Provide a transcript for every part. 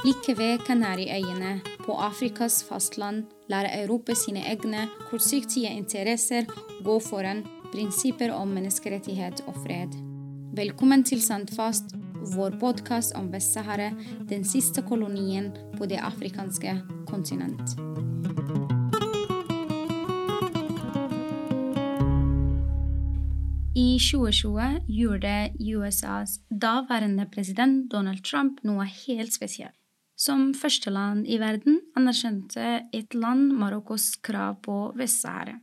Like ved Kanariøyene, på Afrikas fastland, lærer Europa sine egne kortsiktige interesser gå foran prinsipper om menneskerettighet og fred. Velkommen til Sandfast, vår podkast om Vest-Sahara, den siste kolonien på det afrikanske kontinent. I 2020 gjorde USAs daværende president Donald Trump noe helt spesielt. Som første land i verden anerkjente et land Marokkos krav på Vest-Sahara.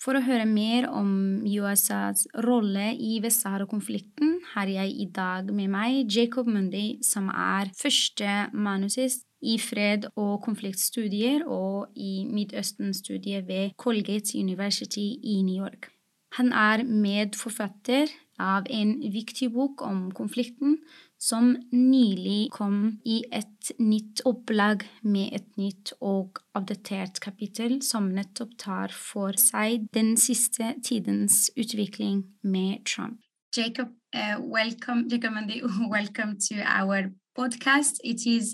For å høre mer om USAs rolle i Vest-Sahara-konflikten har jeg i dag med meg Jacob Mundy, som er første manusist i fred- og konfliktstudier og i Midtøsten-studiet ved Colgate University i New York. Han er medforfatter av en viktig bok om konflikten som nylig kom i et nytt opplag med et nytt og oppdatert kapittel som nettopp tar for seg den siste tidens utvikling med Trump. Jacob, uh, welcome, Jacob Mandy, welcome to our podcast. It is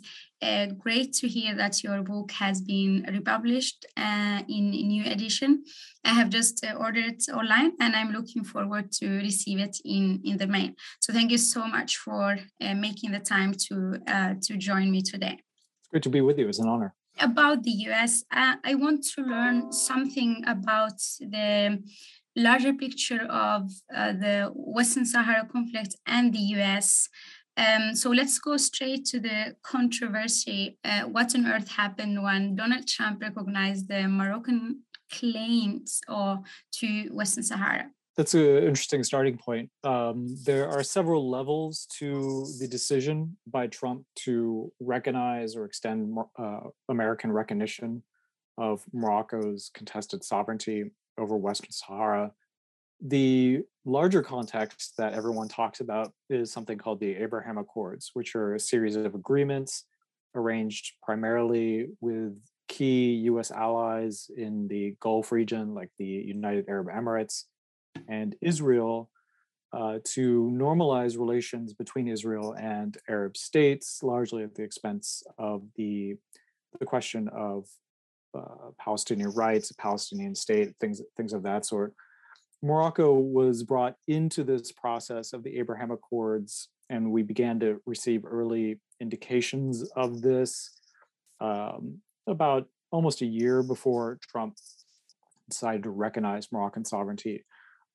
uh, great to hear that your book has been republished uh, in a new edition. I have just uh, ordered it online and I'm looking forward to receive it in, in the mail. So thank you so much for uh, making the time to, uh, to join me today. It's great to be with you. It's an honor. About the US, uh, I want to learn something about the larger picture of the Western Sahara conflict and the US. Um, so let's go straight to the controversy. Uh, what on earth happened when Donald Trump recognized the Moroccan claims or to Western Sahara? That's an interesting starting point. Um, there are several levels to the decision by Trump to recognize or extend uh, American recognition of Morocco's contested sovereignty over Western Sahara the larger context that everyone talks about is something called the Abraham Accords, which are a series of agreements arranged primarily with key US allies in the Gulf region, like the United Arab Emirates and Israel, uh, to normalize relations between Israel and Arab states, largely at the expense of the, the question of uh, Palestinian rights, a Palestinian state, things, things of that sort. Morocco was brought into this process of the Abraham Accords, and we began to receive early indications of this um, about almost a year before Trump decided to recognize Moroccan sovereignty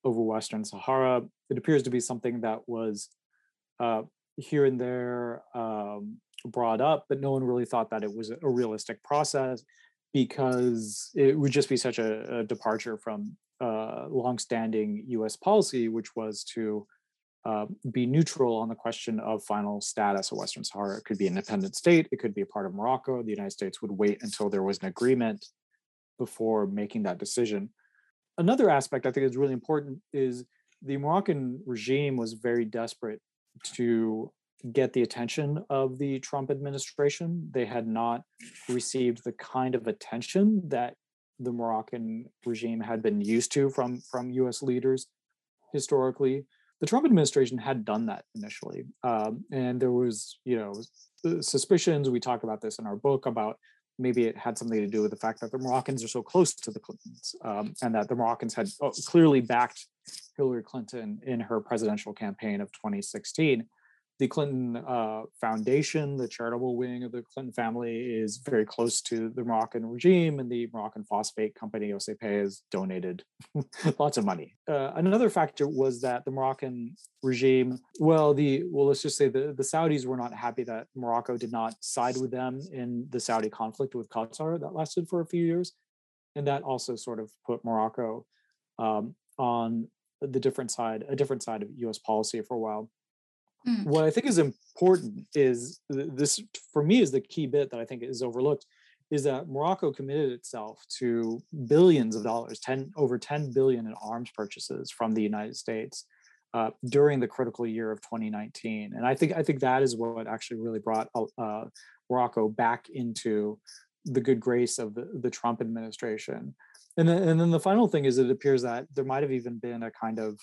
over Western Sahara. It appears to be something that was uh, here and there um, brought up, but no one really thought that it was a realistic process because it would just be such a, a departure from uh, longstanding U.S. policy, which was to uh, be neutral on the question of final status of Western Sahara. It could be an independent state, it could be a part of Morocco. The United States would wait until there was an agreement before making that decision. Another aspect I think is really important is the Moroccan regime was very desperate to get the attention of the Trump administration. They had not received the kind of attention that the Moroccan regime had been used to from from U.S. leaders historically. The Trump administration had done that initially, um, and there was you know uh, suspicions. We talk about this in our book about maybe it had something to do with the fact that the Moroccans are so close to the Clintons, um, and that the Moroccans had oh, clearly backed Hillary Clinton in her presidential campaign of 2016 the Clinton uh, Foundation, the charitable wing of the Clinton family, is very close to the Moroccan regime, and the Moroccan phosphate company OCP has donated lots of money. Uh, another factor was that the Moroccan regime, well, the well, let's just say the, the Saudis were not happy that Morocco did not side with them in the Saudi conflict with Qatar that lasted for a few years, and that also sort of put Morocco um, on the different side, a different side of U.S. policy for a while. Mm. What I think is important is this for me is the key bit that I think is overlooked is that Morocco committed itself to billions of dollars, 10 over 10 billion in arms purchases from the United States uh, during the critical year of 2019. And I think I think that is what actually really brought uh, Morocco back into the good grace of the, the Trump administration. And then, and then the final thing is it appears that there might have even been a kind of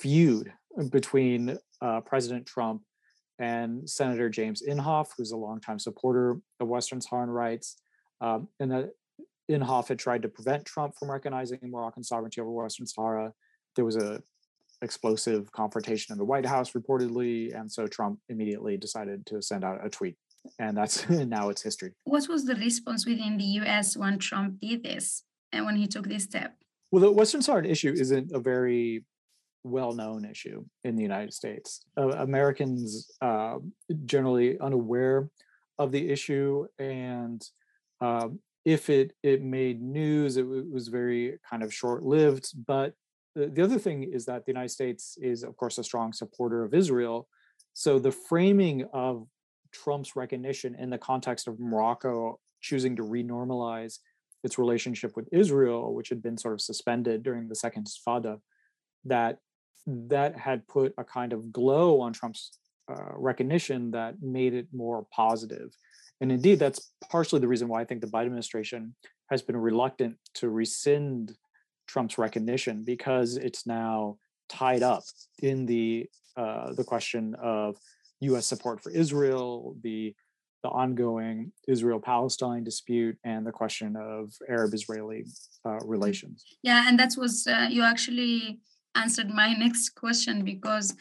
feud between uh, President Trump and Senator James Inhofe, who's a longtime supporter of Western Saharan rights. Um, and that Inhofe had tried to prevent Trump from recognizing Moroccan sovereignty over Western Sahara. There was a explosive confrontation in the White House reportedly, and so Trump immediately decided to send out a tweet, and that's now it's history. What was the response within the U.S. when Trump did this and when he took this step? Well, the Western Sahara issue isn't a very well-known issue in the United States. Uh, Americans uh, generally unaware of the issue, and um, if it it made news, it, w- was very kind of short-lived. But the, the other thing is that the United States is, of course, a strong supporter of Israel. So the framing of Trump's recognition in the context of Morocco choosing to renormalize its relationship with Israel, which had been sort of suspended during the Second Intifada, that that had put a kind of glow on Trump's uh, recognition that made it more positive. And indeed, that's partially the reason why I think the Biden administration has been reluctant to rescind Trump's recognition because it's now tied up in the uh, the question of U.S. support for Israel, the the ongoing Israel-Palestine dispute, and the question of Arab-Israeli uh, mm. relations. Yeah, and that was uh, you actually answered my next question because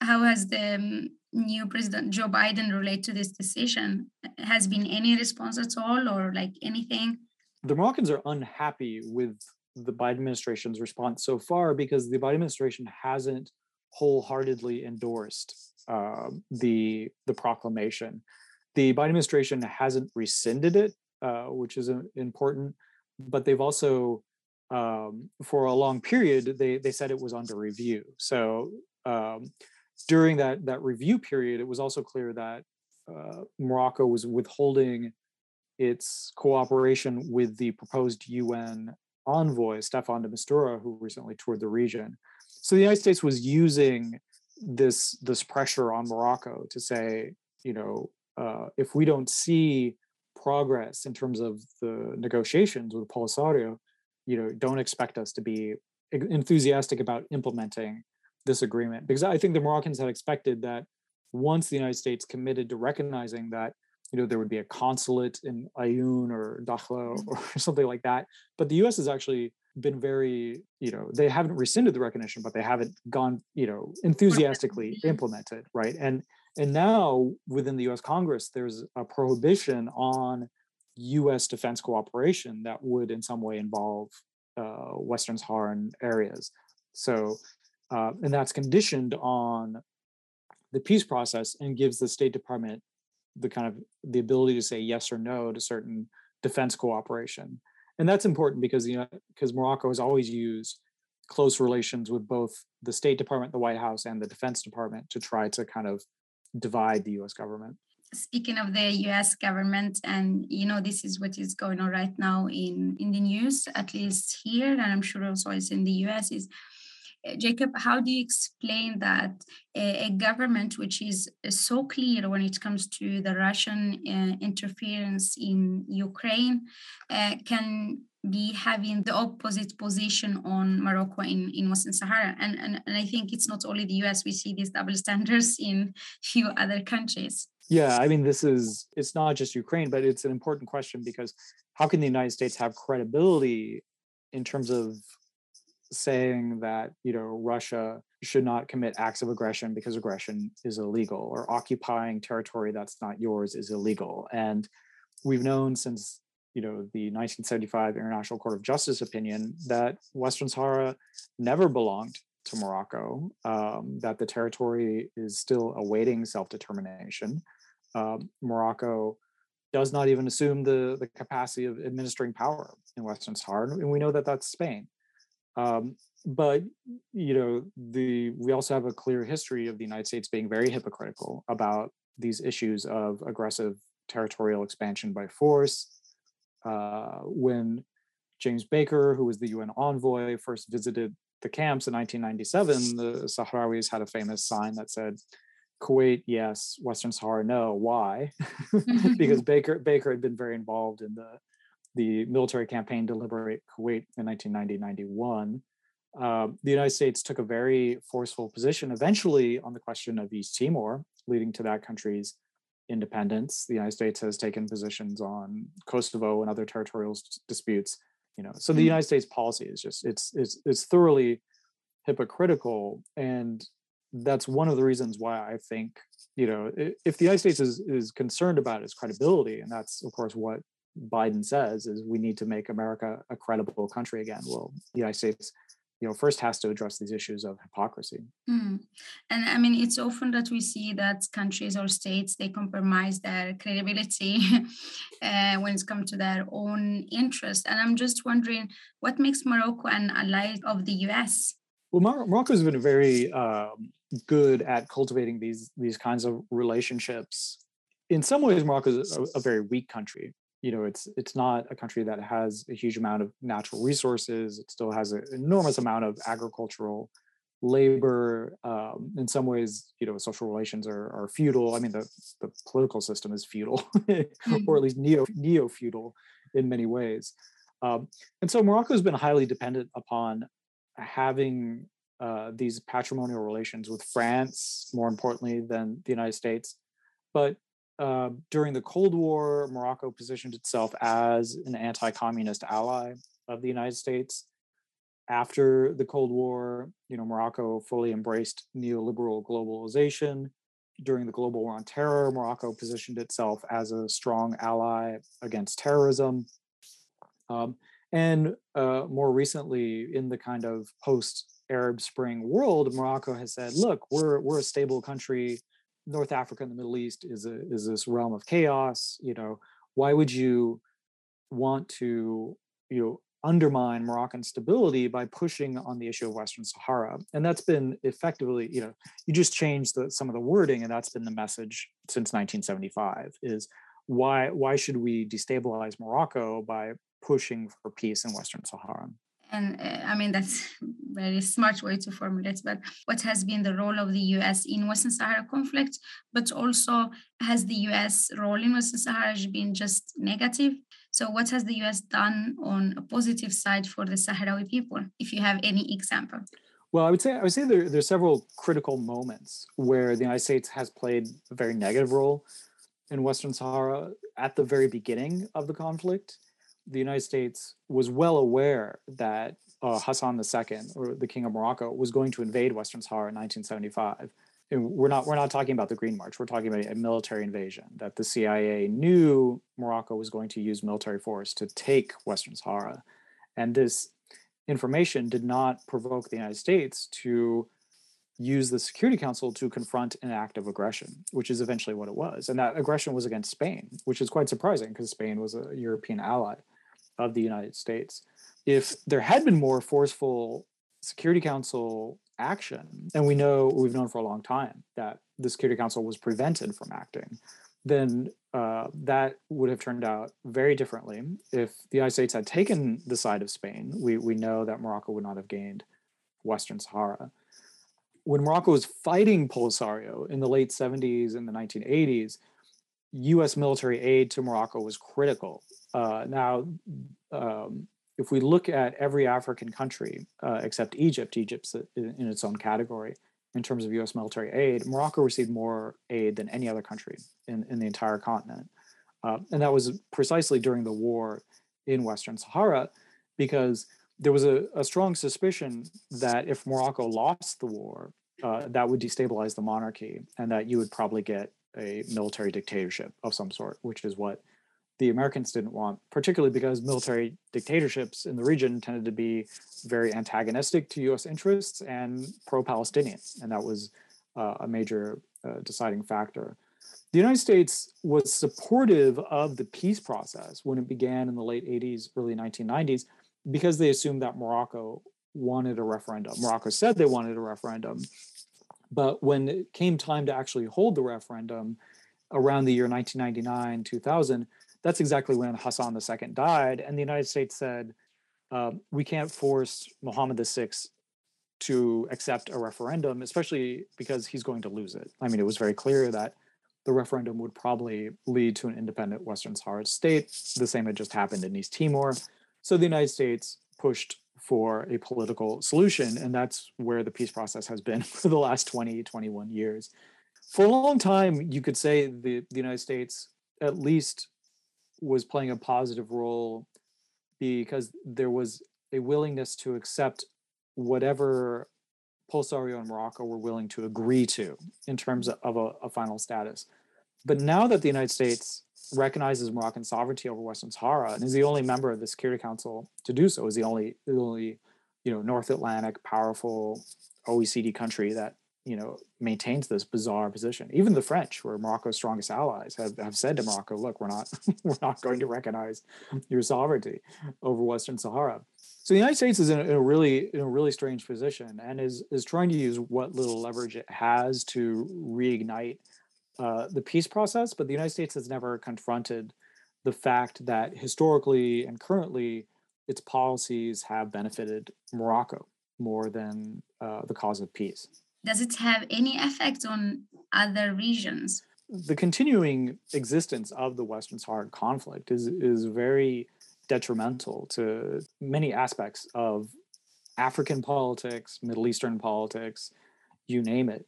how has the um, new president Joe Biden relate to this decision? Has been any response at all, or like anything? The Moroccans are unhappy with the Biden administration's response so far because the Biden administration hasn't wholeheartedly endorsed uh, the the proclamation. The Biden administration hasn't rescinded it, uh, which is uh, important, but they've also um, for a long period, they they said it was under review. So um, during that that review period, it was also clear that uh, Morocco was withholding its cooperation with the proposed UN envoy Staffan de Mistura, who recently toured the region. So the United States was using this this pressure on Morocco to say, you know, uh, if we don't see progress in terms of the negotiations with Polisario, you know don't expect us to be enthusiastic about implementing this agreement because i think the moroccans had expected that once the united states committed to recognizing that you know there would be a consulate in Ayoun or Dakhla mm-hmm. or something like that but the US has actually been very you know they haven't rescinded the recognition but they haven't gone you know enthusiastically implemented right and and now within the US Congress there's a prohibition on U.S. defense cooperation that would in some way involve uh, Western Saharan areas. So, uh, and that's conditioned on the peace process and gives the State Department the kind of the ability to say yes or no to certain defense cooperation. And that's important because you know because Morocco has always used close relations with both the State Department, the White House, and the Defense Department to try to kind of divide the U.S. government speaking of the US government, and you know, this is what is going on right now in, in the news, at least here, and I'm sure also it's in the US, is uh, Jacob, how do you explain that a, a, government which is so clear when it comes to the Russian uh, interference in Ukraine uh, can be having the opposite position on Morocco in, in Western Sahara? And, and, and I think it's not only the US, we see these double standards in few other countries. Yeah, I mean, this is it's not just Ukraine, but it's an important question because how can the United States have credibility in terms of saying that you know Russia should not commit acts of aggression because aggression is illegal or occupying territory that's not yours is illegal? And we've known since you know the 1975 International Court of Justice opinion that Western Sahara never belonged to Morocco, um, that the territory is still awaiting self determination, uh, Morocco does not even assume the, the capacity of administering power in Western Sahara, and we know that that's Spain. Um, but you know, the we also have a clear history of the United States being very hypocritical about these issues of aggressive territorial expansion by force. Uh, when James Baker, who was the UN envoy, first visited the camps in 1997, the Sahrawis had a famous sign that said, Kuwait, yes. Western Sahara, no. Why? because Baker Baker had been very involved in the the military campaign to liberate Kuwait in 1990-91. Uh, the United States took a very forceful position eventually on the question of East Timor, leading to that country's independence. The United States has taken positions on Kosovo and other territorial disputes. You know, so the mm-hmm. United States policy is just it's it's it's thoroughly hypocritical, and that's one of the reasons why I think you know if the United States is is concerned about its credibility, and that's of course what Biden says is we need to make America a credible country again. Well, the United States you know first has to address these issues of hypocrisy mm. and i mean it's often that we see that countries or states they compromise their credibility uh, when it's come to their own interest and i'm just wondering what makes morocco an ally of the us well Mar- morocco has been a very um, good at cultivating these these kinds of relationships. In some ways morocco is a, a very weak country. You know it's it's not a country that has a huge amount of natural resources. It still has an enormous amount of agricultural labor. Um, in some ways you know social relations are, are feudal. I mean the, the political system is feudal mm-hmm. or at least neo neo feudal in many ways. Um, and so morocco has been highly dependent upon having uh, these patrimonial relations with france more importantly than the united states but uh, during the Cold War, Morocco positioned itself as an anti communist ally of the United States. After the Cold War, you know, Morocco fully embraced neoliberal globalization. During the global war on terror, Morocco positioned itself as a strong ally against terrorism. Um, and uh, more recently, in the kind of post Arab Spring world, Morocco has said, look, we're, we're a stable country North Africa and the Middle East is a is this realm of chaos. You know, why would you want to you know undermine Moroccan stability by pushing on the issue of Western Sahara? And that's been effectively, you know, you just changed the, some of the wording, and that's been the message since 1975. Is why why should we destabilize Morocco by pushing for peace in Western Sahara? And uh, i mean that's very smart way to formulate but what has been the role of the us in western sahara conflict but also has the us role in western sahara been just negative? So what has the us done on a positive side for the sahrawi people if you have any example? Well, I would say I would say there there are several critical moments where the United States has played a very negative role in Western Sahara at the very beginning of the conflict the United States was well aware that uh, Hassan II, or the King of Morocco, was going to invade Western Sahara in 1975. And we're not we're not talking about the Green March. We're talking about a military invasion. That the CIA knew Morocco was going to use military force to take Western Sahara, and this information did not provoke the United States to use the Security Council to confront an act of aggression, which is eventually what it was. And that aggression was against Spain, which is quite surprising because Spain was a European ally of the United States. If there had been more forceful Security Council action, and we know we've known for a long time that the Security Council was prevented from acting, then uh, that would have turned out very differently. If the United States had taken the side of Spain, we, we know that Morocco would not have gained Western Sahara. When Morocco was fighting Polisario in the late 70s and the 1980s, US military aid to Morocco was critical uh, now, um, if we look at every African country uh, except Egypt, Egypt's in, in, its own category in terms of U.S. military aid. Morocco received more aid than any other country in, in the entire continent, uh, and that was precisely during the war in Western Sahara, because there was a, a strong suspicion that if Morocco lost the war, uh, that would destabilize the monarchy, and that you would probably get a military dictatorship of some sort, which is what the Americans didn't want, particularly because military dictatorships in the region tended to be very antagonistic to U.S. interests and pro-Palestinian, and that was uh, a major uh, deciding factor. The United States was supportive of the peace process when it began in the late 80s, early 1990s, because they assumed that Morocco wanted a referendum. Morocco said they wanted a referendum, but when it came time to actually hold the referendum around the year 1999, 2000, that's exactly when Hassan II died. And the United States said, uh, we can't force Mohammed VI to accept a referendum, especially because he's going to lose it. I mean, it was very clear that the referendum would probably lead to an independent Western Sahara state. The same had just happened in East Timor. So the United States pushed for a political solution. And that's where the peace process has been for the last 20, 21 years. for a long time, you could say the, the United States at least was playing a positive role because there was a willingness to accept whatever Polisario and Morocco were willing to agree to in terms of a, a, final status. But now that the United States recognizes Moroccan sovereignty over Western Sahara and is the only member of the Security Council to do so, is the only the only you know North Atlantic powerful OECD country that you know maintains this bizarre position. Even the French, who are Morocco's strongest allies, have, have said to Morocco, "Look, we're not we're not going to recognize your sovereignty over Western Sahara." So the United States is in a, in a, really in a really strange position and is is trying to use what little leverage it has to reignite uh, the peace process. But the United States has never confronted the fact that historically and currently its policies have benefited Morocco more than uh, the cause of peace. Does it have any effect on other regions? The continuing existence of the Western Saharan conflict is is very detrimental to many aspects of African politics, Middle Eastern politics, you name it.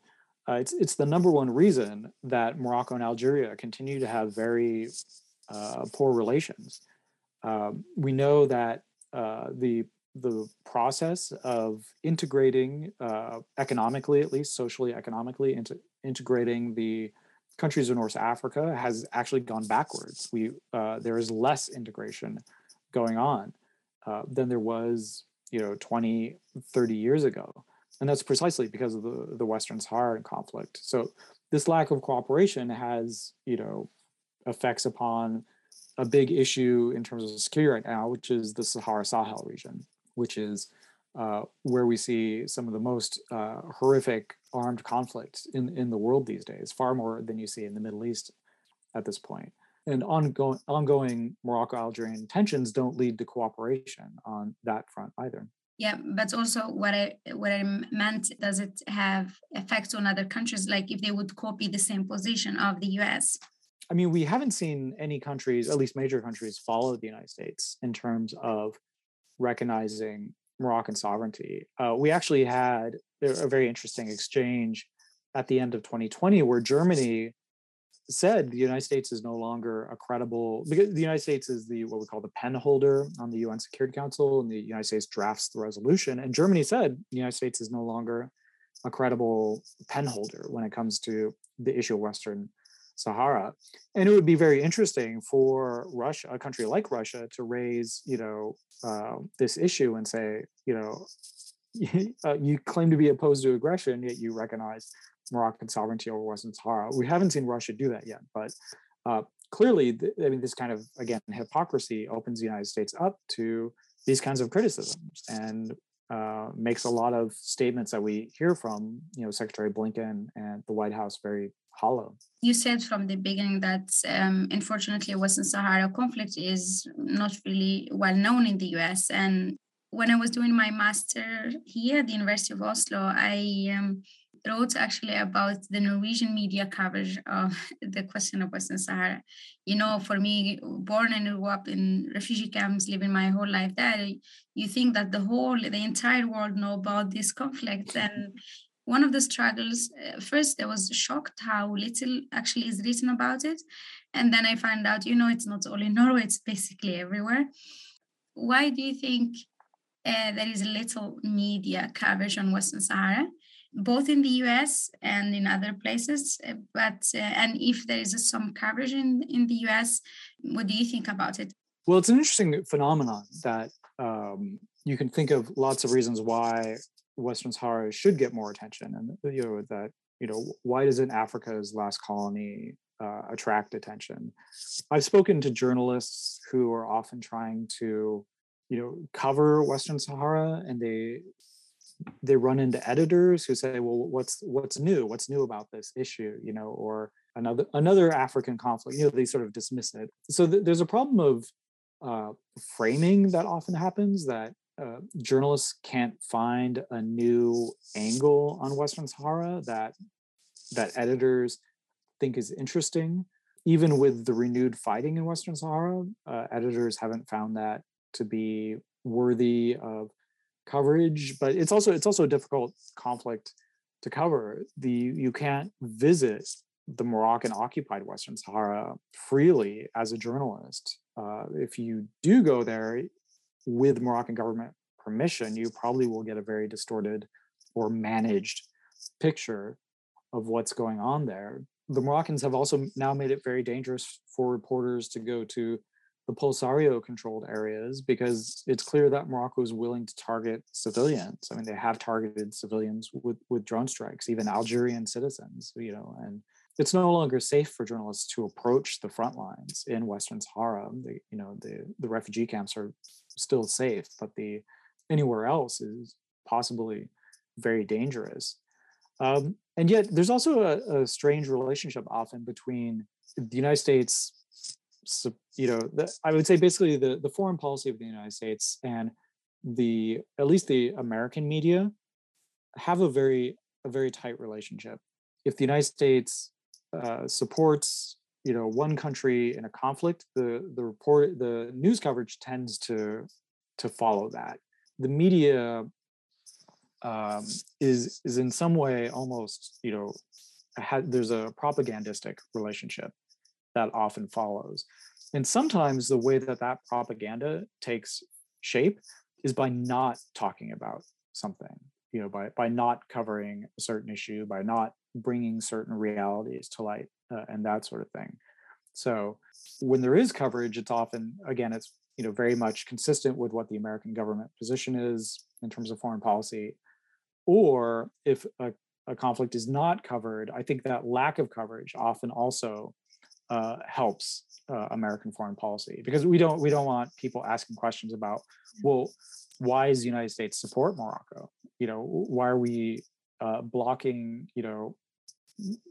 Uh, it's it's the number one reason that Morocco and Algeria continue to have very uh, poor relations. Uh, we know that uh, the the process of integrating uh, economically, at least socially, economically, into integrating the countries of North Africa has actually gone backwards. We uh, there is less integration going on uh, than there was, you know, 20, 30 years ago, and that's precisely because of the the Western Saharan conflict. So this lack of cooperation has, you know, effects upon a big issue in terms of security right now, which is the Sahara Sahel region which is uh, where we see some of the most uh, horrific armed conflicts in, in the world these days, far more than you see in the Middle East at this point. And ongoing, ongoing Morocco Algerian tensions don't lead to cooperation on that front either. Yeah, but also what I what I meant does it have effects on other countries, like if they would copy the same position of the U.S. I mean, we haven't seen any countries, at least major countries, follow the United States in terms of recognizing Moroccan sovereignty. Uh, we actually had a very interesting exchange at the end of 2020 where Germany said the United States is no longer a credible because the United States is the what we call the pen holder on the UN Security Council and the United States drafts the resolution and Germany said the United States is no longer a credible pen holder when it comes to the issue of Western Sahara. And it would be very interesting for Russia, a country like Russia, to raise, you know, uh, this issue and say, you know, uh, you claim to be opposed to aggression, yet you recognize Moroccan sovereignty over Western Sahara. We haven't seen Russia do that yet, but uh, clearly, th- I mean, this kind of again hypocrisy opens the United States up to these kinds of criticisms and uh, makes a lot of statements that we hear from, you know, Secretary Blinken and the White House very hollow. You said from the beginning that um, unfortunately Western Sahara conflict is not really well known in the US. And when I was doing my master here at the University of Oslo, I um, wrote actually about the Norwegian media coverage of the question of Western Sahara. You know, for me, born and grew up in refugee camps, living my whole life there, you think that the whole, the entire world know about this conflict. And one of the struggles uh, first i was shocked how little actually is written about it and then i found out you know it's not only norway it's basically everywhere why do you think uh, there is little media coverage on western sahara both in the us and in other places uh, but uh, and if there is some coverage in, in the us what do you think about it well it's an interesting phenomenon that um, you can think of lots of reasons why Western Sahara should get more attention, and you know that you know why doesn't Africa's last colony uh, attract attention? I've spoken to journalists who are often trying to you know cover Western Sahara, and they they run into editors who say, "Well, what's what's new? What's new about this issue?" You know, or another another African conflict. You know, they sort of dismiss it. So th- there's a problem of uh, framing that often happens that uh, journalists can't find a new angle on Western Sahara that that editors think is interesting. Even with the renewed fighting in Western Sahara, uh, editors haven't found that to be worthy of coverage. But it's also it's also a difficult conflict to cover. The you can't visit the Moroccan occupied Western Sahara freely as a journalist. Uh, if you do go there with Moroccan government permission, you probably will get a very distorted or managed picture of what's going on there. The Moroccans have also now made it very dangerous for reporters to go to the Polisario controlled areas because it's clear that Morocco is willing to target civilians. I mean, they have targeted civilians with, with drone strikes, even Algerian citizens, you know, and it's no longer safe for journalists to approach the front lines in Western Sahara. The, you know, the, the refugee camps are still safe, but the anywhere else is possibly very dangerous. Um, and yet there's also a, a strange relationship often between the United States you know, the, I would say basically the, the foreign policy of the United States and the at least the American media have a very a very tight relationship. If the United States uh, supports you know one country in a conflict, the the report the news coverage tends to to follow that. The media um, is is in some way almost you know there's a propagandistic relationship that often follows. And sometimes the way that that propaganda takes shape is by not talking about something, you know, by by not covering a certain issue, by not bringing certain realities to light, uh, and that sort of thing. So when there is coverage, it's often again, it's you know very much consistent with what the American government position is in terms of foreign policy. Or if a, a conflict is not covered, I think that lack of coverage often also uh, helps uh, American foreign policy because we don't we don't want people asking questions about well why does the United States support Morocco? You know why are we uh, blocking you know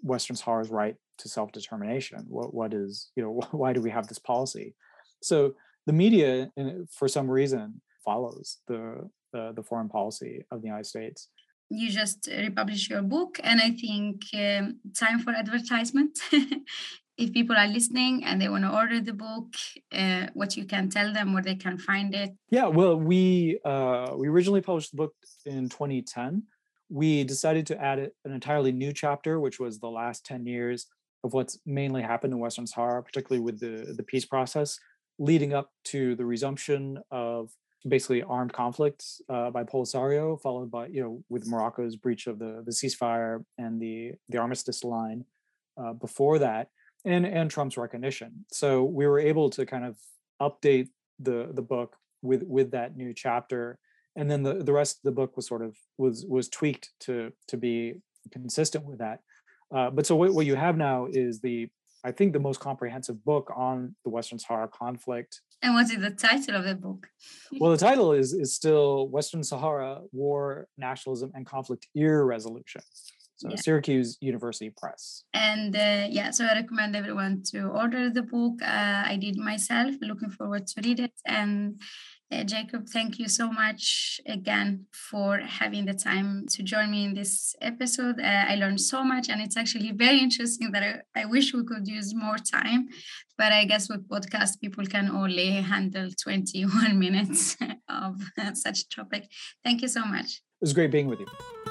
Western Sahara's right to self determination what what is you know why do we have this policy? So the media for some reason follows the the, the foreign policy of the United States. You just republish your book and i think um, time for advertisement if people are listening and they want to order the book, uh, what you can tell them where they can find it? Yeah, well, we uh, we originally published the book in 2010. We decided to add an entirely new chapter, which was the last 10 years of what's mainly happened in Western Sahara, particularly with the, the peace process, leading up to the resumption of basically armed conflicts uh, by Polisario, followed by you know with Morocco's breach of the the ceasefire and the the armistice line. Uh, before that, and and Trump's recognition. So we were able to kind of update the the book with with that new chapter, and then the the rest of the book was sort of was was tweaked to to be consistent with that. Uh, but so what, what you have now is the I think the most comprehensive book on the Western Sahara conflict. And what is the title of the book? well, the title is is still Western Sahara War, Nationalism, and Conflict Irresolution. So yeah. Syracuse University Press. And uh, yeah, so I recommend everyone to order the book. Uh, I did myself. Looking forward to read it. And uh, Jacob, thank you so much again for having the time to join me in this episode. Uh, I learned so much, and it's actually very interesting that I, I wish we could use more time. But I guess with podcast, people can only handle 21 minutes of such topic. Thank you so much. It was great being with you.